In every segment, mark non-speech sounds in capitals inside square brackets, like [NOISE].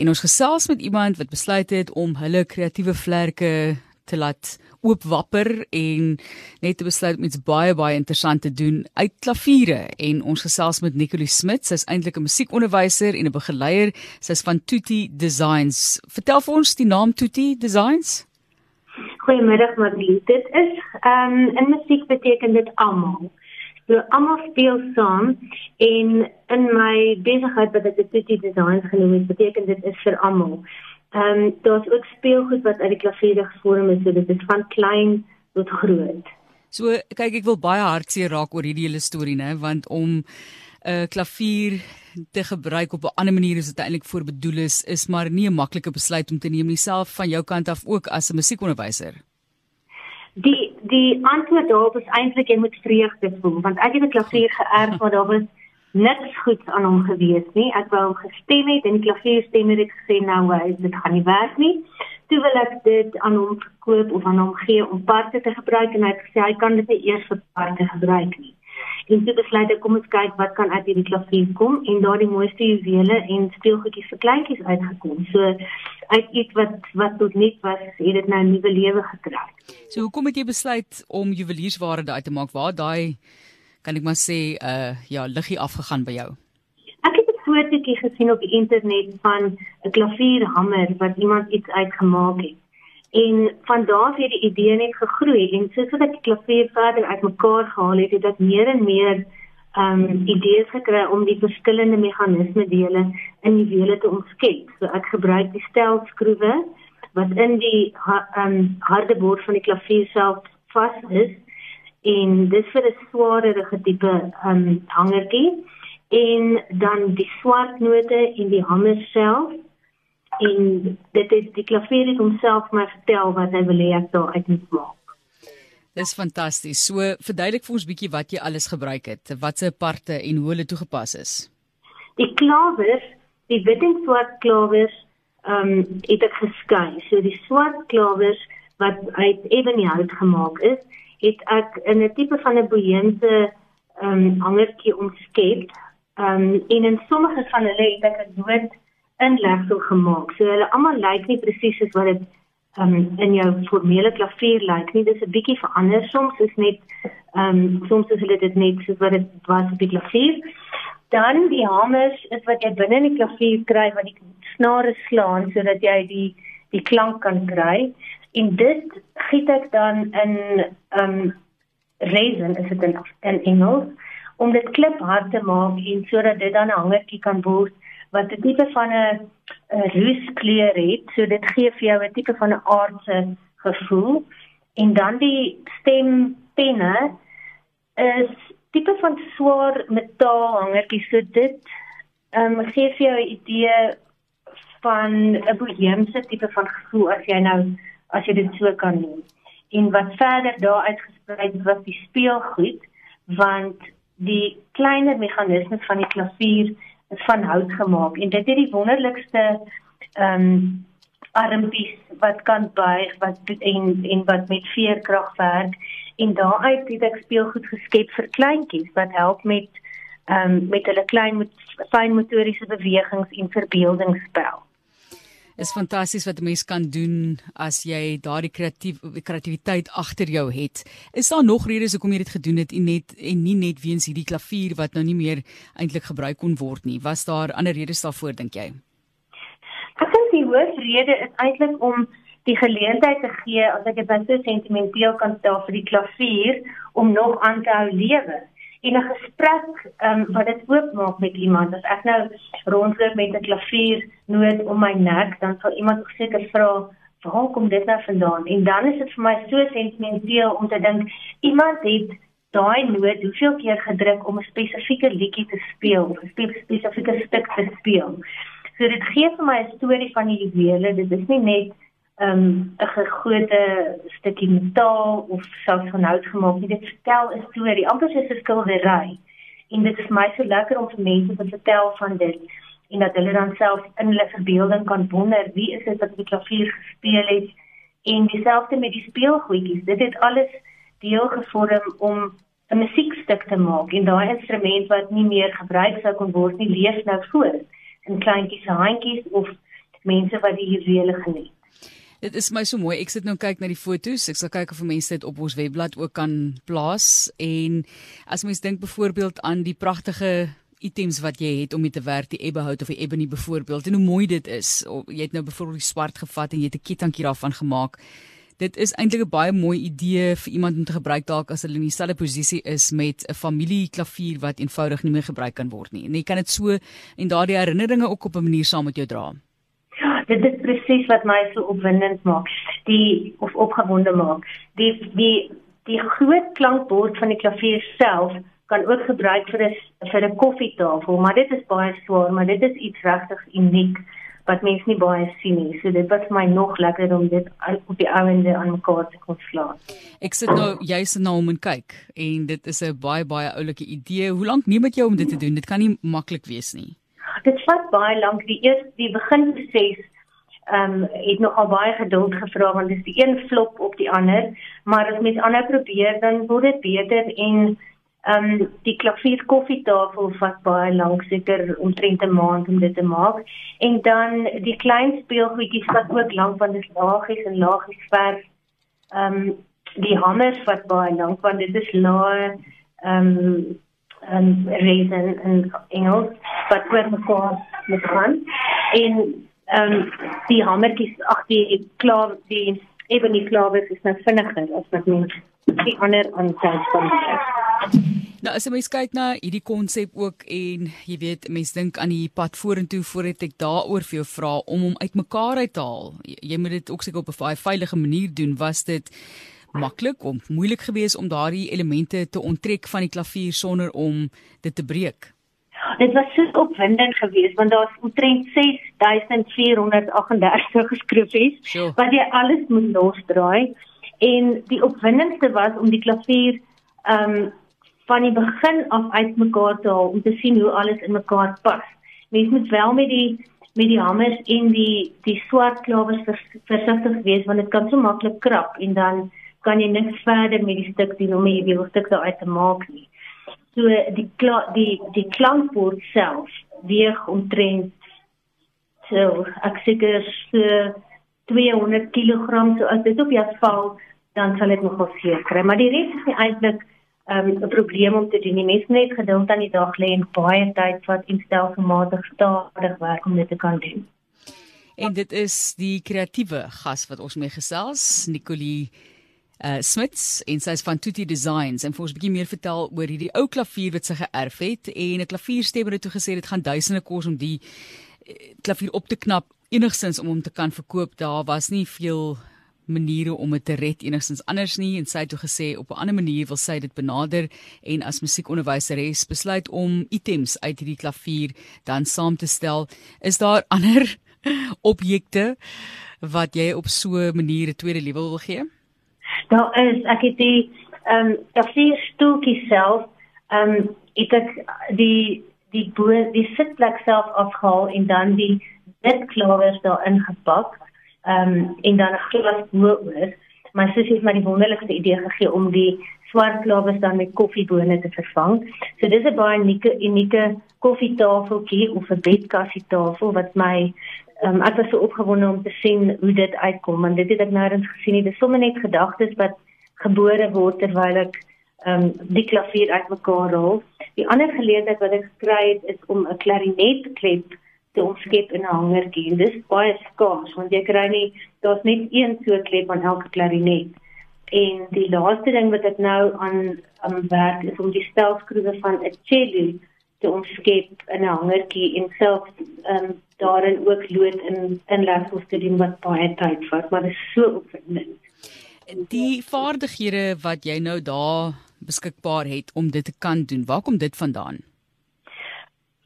En ons gesels met iemand wat besluit het om hulle kreatiewe vlerke te laat oopwapper en net te besluit om iets baie baie interessant te doen uit klaviere. En ons gesels met Nicolie Smit sy's eintlik 'n musiekonderwyser en 'n begeleier. Sy's van Tutti Designs. Vertel vir ons die naam Tutti Designs. Goeiemiddag Marlies dit is ehm um, in musiek beteken dit almal So almal speel saam en in my besigheid wat ek Tutti Designs genoem het beteken dit is vir almal Ehm um, daar's ook speelgoed wat uit die klavier gevorm is, so dit is van klein tot groot. So kyk ek wil baie hartseer raak oor hierdie hele storie nê, want om 'n uh, klavier te gebruik op 'n ander manier as dit eintlik voor bedoel is, is maar nie 'n maklike besluit om te neem self van jou kant af ook as 'n musiekonderwyser. Die die antwoord daarop is eintlik jy moet vreugde voel, want ek het 'n klavier geërf maar daar was niks goeds aan hom gewees nie. Ek wou hom gestem het en die klavierstem het gesê nou hy dit gaan nie werk nie. Toe wil ek dit aan hom verkoop of aan hom gee om parte te gebruik en hy het gesê hy kan dit nie eers vir parte gebruik nie. En toe besluit ek kom ons kyk wat kan uit hierdie klavier kom en daar die mooiste juwele en speelgoedjies vir kleintjies uitgekom. So uit iets wat wat tot nik was, het dit nou 'n nuwe lewe gekry. So hoekom het jy besluit om juweliersware uit te maak? Waar daai kan ek maar sê uh ja, liggie afgegaan by jou. Fotootjie gesien op die internet van 'n klavierhamer wat iemand iets uitgemaak het. En van daar het die idee net gegroei en soos wat ek die klavier verder uitmekaar gehaal het, het ek meer en meer um idees gekry om die verskillende meganisme dele in die wiele te omskep. So ek gebruik die stelskroewe wat in die um harde bord van die klavier self vas is en dis vir 'n swaarere tipe um hangertjie en dan die swart note in die hamer self en dit is die klavier het homself maar vertel wat hy wil hê ek daar uit moet maak. Dis fantasties. So verduidelik vir ons bietjie wat jy alles gebruik het. Watse parte en hoe hulle toegepas is. Die klawers, die wit en swart klawers, ehm um, het ek geskei. So die swart klawers wat uit ebonyhout gemaak is, het ek in 'n tipe van 'n boeiende ehm um, hangertjie omskep. Ehm um, en in sommige van hulle het ek 'n noot inlegsel gemaak. So hulle almal lyk nie presies soos wat dit ehm um, in jou formele klavier lyk nie. Dis 'n bietjie verander soms is net ehm um, soms is hulle dit net soos wat dit was op die klavier. Dan die hamers is wat jy binne in die klavier kry wat die snare slaan sodat jy die die klank kan kry en dit giet ek dan in um resin is dit in, in Engels om dit kliphard te maak en sodat dit dan 'n hangertjie kan word wat 'n tipe van 'n rooskleur het. So dit gee vir jou 'n tipe van 'n aardse gevoel. En dan die stempenne is tipe van swaar metaal hangertjies so dit um gee vir jou 'n idee van 'n boheemse tipe van gevoel as jy nou as jy dit so kan doen. En wat verder daar uitgesprei het was die speelgoed want die kleiner meganismes van die klavier is van hout gemaak. En dit het die wonderlikste ehm um, armpies wat kan buig wat en en wat met veerkrag werk. En daaruit het ek speelgoed geskep vir kleintjies wat help met ehm um, met hulle klein met fyn motoriese bewegings en verbeeldingsspel is fantasties wat 'n mens kan doen as jy daardie kreatief kreatiwiteit agter jou het. Is daar nog redes hoekom jy dit gedoen het en net en nie net weens hierdie klavier wat nou nie meer eintlik gebruik kon word nie. Was daar ander redes daarvoor dink jy? Ek dink die hoofrede is eintlik om die geleentheid te gee as ek dit dan so sentimenteel kan stel vir die klavier om nog aan te hou lewe en 'n gesprek um, wat dit oopmaak met iemand. As ek nou rondloop met 'n klavier noot om my nek, dan sal iemand seker vra, "Waar kom dit nou vandaan?" En dan is dit vir my so sentimenteel om te dink iemand het daai noot hoeveel keer gedruk om 'n spesifieke liedjie te speel of 'n spesifieke stuk te speel. So dit gee vir my 'n storie van die juwele. Dit is nie net um, 'n gegote stukkie metaal of selfs van hout gemaak nie. Dit vertel 'n storie, amper soos 'n skildery. En dit is my so lekker om vir mense te vertel van dit en dat hulle dan self in hulle verbeelding kan wonder wie is dit wat die klavier gespeel het en dieselfde met die speelgoedjies. Dit het alles deel gevorm om 'n musiekstuk te maak en daai instrument wat nie meer gebruik sou kon word nie, leef nou voort in kleintjies handjies of mense wat die juwele geniet. Dit is my so mooi. Ek sit nou kyk na die foto's. Ek sal kyk of mense dit op ons webblad ook kan plaas en as mens dink byvoorbeeld aan die pragtige items wat jy het om mee te werk, die ebbehout of die ebony byvoorbeeld en hoe mooi dit is. Jy het nou byvoorbeeld die swart gevat en jy het 'n kettingkie daarvan gemaak. Dit is eintlik 'n baie mooi idee vir iemand om te gebruik dalk as hulle in dieselfde posisie is met 'n familieklavier wat eenvoudig nie meer gebruik kan word nie. En jy kan dit so en daardie herinneringe ook op 'n manier saam met jou dra. Dit is presies wat my so opwindend maak, die of opgewonde maak. Die die die groot klankbord van die klavier self kan ook gebruik vir 'n vir 'n koffietafel, maar dit is baie swaar, maar dit is iets regtig uniek wat mense nie baie sien nie. So dit was vir my nog lekker om dit op die ouende aan mekaar te kon slaan. Ek sit nou juis na hom en kyk en dit is 'n baie baie oulike idee. Hoe lank neem dit jou om dit te doen? Dit kan nie maklik wees nie. Dit vat baie lank. Die eerste die beginproses ehm um, het nogal baie geduld gevra want dit is een flop op die ander, maar as mens aanhou probeer dan word dit beter en Ehm um, die klavier koffietafel vat baie lank seker omtrent 'n maand om dit te maak. En dan die klein speelgoedjies vat ook lank want dit is laagies en laagies verf. Ehm um, die hamers vat baie lank want dit is lae ehm um, en reason en Engels wat oor mekaar moet gaan. En ehm um, die hamertjies ag die klaar die ebony klawers is nou vinniger as wat mens die ander aanstel kan. Nou as jy mens kyk na hierdie konsep ook en jy weet mense dink aan die pad vorentoe voordat ek daaroor vir jou vra om hom uitmekaar uit te haal. Jy, moet dit ook seker op 'n baie veilige manier doen. Was dit maklik of moeilik geweest om daardie elemente te onttrek van die klavier sonder om dit te breek? Dit was so opwindend geweest want daar's omtrent 6438 geskryfies sure. wat jy alles moet losdraai en die opwindendste was om die klavier ehm um, van die begin af uitmekaar te haal om te sien hoe alles in mekaar pas. Mens moet wel met die met die hamers en die die swart klawers vers, versigtig wees want dit kan so maklik krap en dan kan jy niks verder met die stuk doen om die stuk daar uit te maak nie. So die kla, die die klankbord self weeg omtrent so ek seker so 200 kg so as dit op jou val dan sal dit nogal seer kry maar die res is nie eintlik um, 'n probleem om te doen. Die mens net geduld aan die dag lê en baie tyd vat en stelselmatig stadig werk om dit te kan doen. En dit is die kreatiewe gas wat ons mee gesels, Nicolie uh Smits en sy's van Tutti Designs en vir ons 'n bietjie meer vertel oor hierdie ou klavier wat sy geërf het en 'n klavierstemmer het toe gesê dit gaan duisende kos om die uh, klavier op te knap enigstens om hom te kan verkoop. Daar was nie veel maniere om dit te red enigstens anders nie en sy het toe gesê op 'n ander manier wil sy dit benader en as musiekonderwyseres besluit om items uit hierdie klavier dan saam te stel is daar [LAUGHS] ander [LAUGHS] objekte wat jy op so 'n manier 'n tweede lewe wil gee Daar is ek het die ehm um, klavier stoeltjie self ehm um, ek het die die bo die sitplek self afgehaal en dan die wit klawers daarin gepak ehm um, en dan 'n glas bo-oor. My sussie het my die wonderlikste idee gegee om die swart klawes dan met koffiebone te vervang. So dis 'n baie unieke unieke koffietafeltjie of 'n bedkassietafel wat my um, ek was so opgewonde om te sien hoe dit uitkom want dit het ek nêrens gesien nie. Dis sommer net gedagtes wat gebore word terwyl ek um, die klavier uitmekaar rol. Die ander geleentheid wat ek gekry het is om 'n klarinetklep te omskep in 'n hangertjie. Dis baie skaars want jy kry nie daar's net een so klep aan elke klarinet. En die laaste ding wat ek nou aan aan werk is om die stelskroewe van 'n cello te omskep in 'n hangertjie en self ehm um, daarin ook lood in inlegsels te doen wat baie tyd vat, maar dit is so opwindend. Die vaardighede wat jy nou daar beskikbaar het om dit te kan doen, waar kom dit vandaan?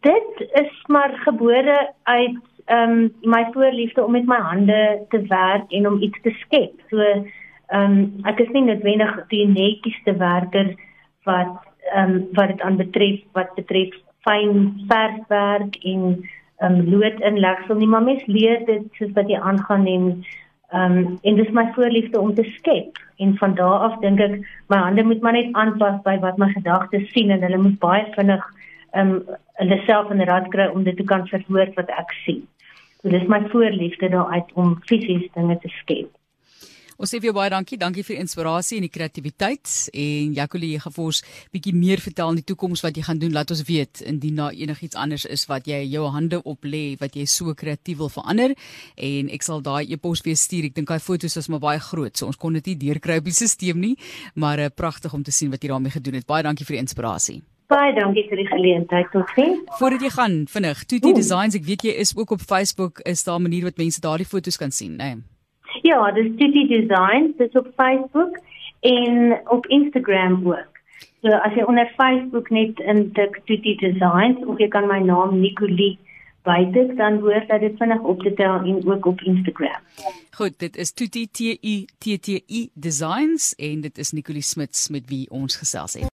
Dit is maar gebore uit ehm um, my voorliefde om met my hande te werk en om iets te skep. So ehm um, ek is nie noodwendig die netjieste werker wat ehm um, wat dit aanbetref wat betref fyn verfwerk en ehm um, lood inlegsel nie, maar mens leer dit soos wat jy aangaan en ehm um, en dis my voorliefde om te skep en van daardie af dink ek my hande moet maar net aanpas by wat my gedagtes sien en hulle moet baie vinnig um hulle self in rad kry om dit te kan verwoord wat ek sien. So dis my voorliefde daaruit om fisies dinge te skep. Ons sê vir jou baie dankie. Dankie vir inspirasie en die kreatiwiteit en Jacqueline jy gaan vir ons bietjie meer vertel in die toekoms wat jy gaan doen. Laat ons weet indien daar enigiets anders is wat jy jou hande op lê wat jy so kreatief wil verander en ek sal daai e-pos weer stuur. Ek dink daai foto's is maar baie groot. So ons kon dit nie deurkry op die stelsel nie, maar uh, pragtig om te sien wat jy daarmee gedoen het. Baie dankie vir die inspirasie. Baie dankie vir die geleentheid tot sien. Voordat jy gaan, vinnig, Tuti Designs, ek weet jy is ook op Facebook, is daar 'n manier wat mense daardie foto's kan sien, né? Nee? Ja, dis Tutti Designs, dis op Facebook en op Instagram ook. So as jy onder Facebook net intik Tutti Designs of jy kan my naam Nicolie bytik dan word dit vinnig op te tel en ook op Instagram. Goed, dit is Tutti T U T T I Designs en dit is Nicolie Smits met wie ons gesels het.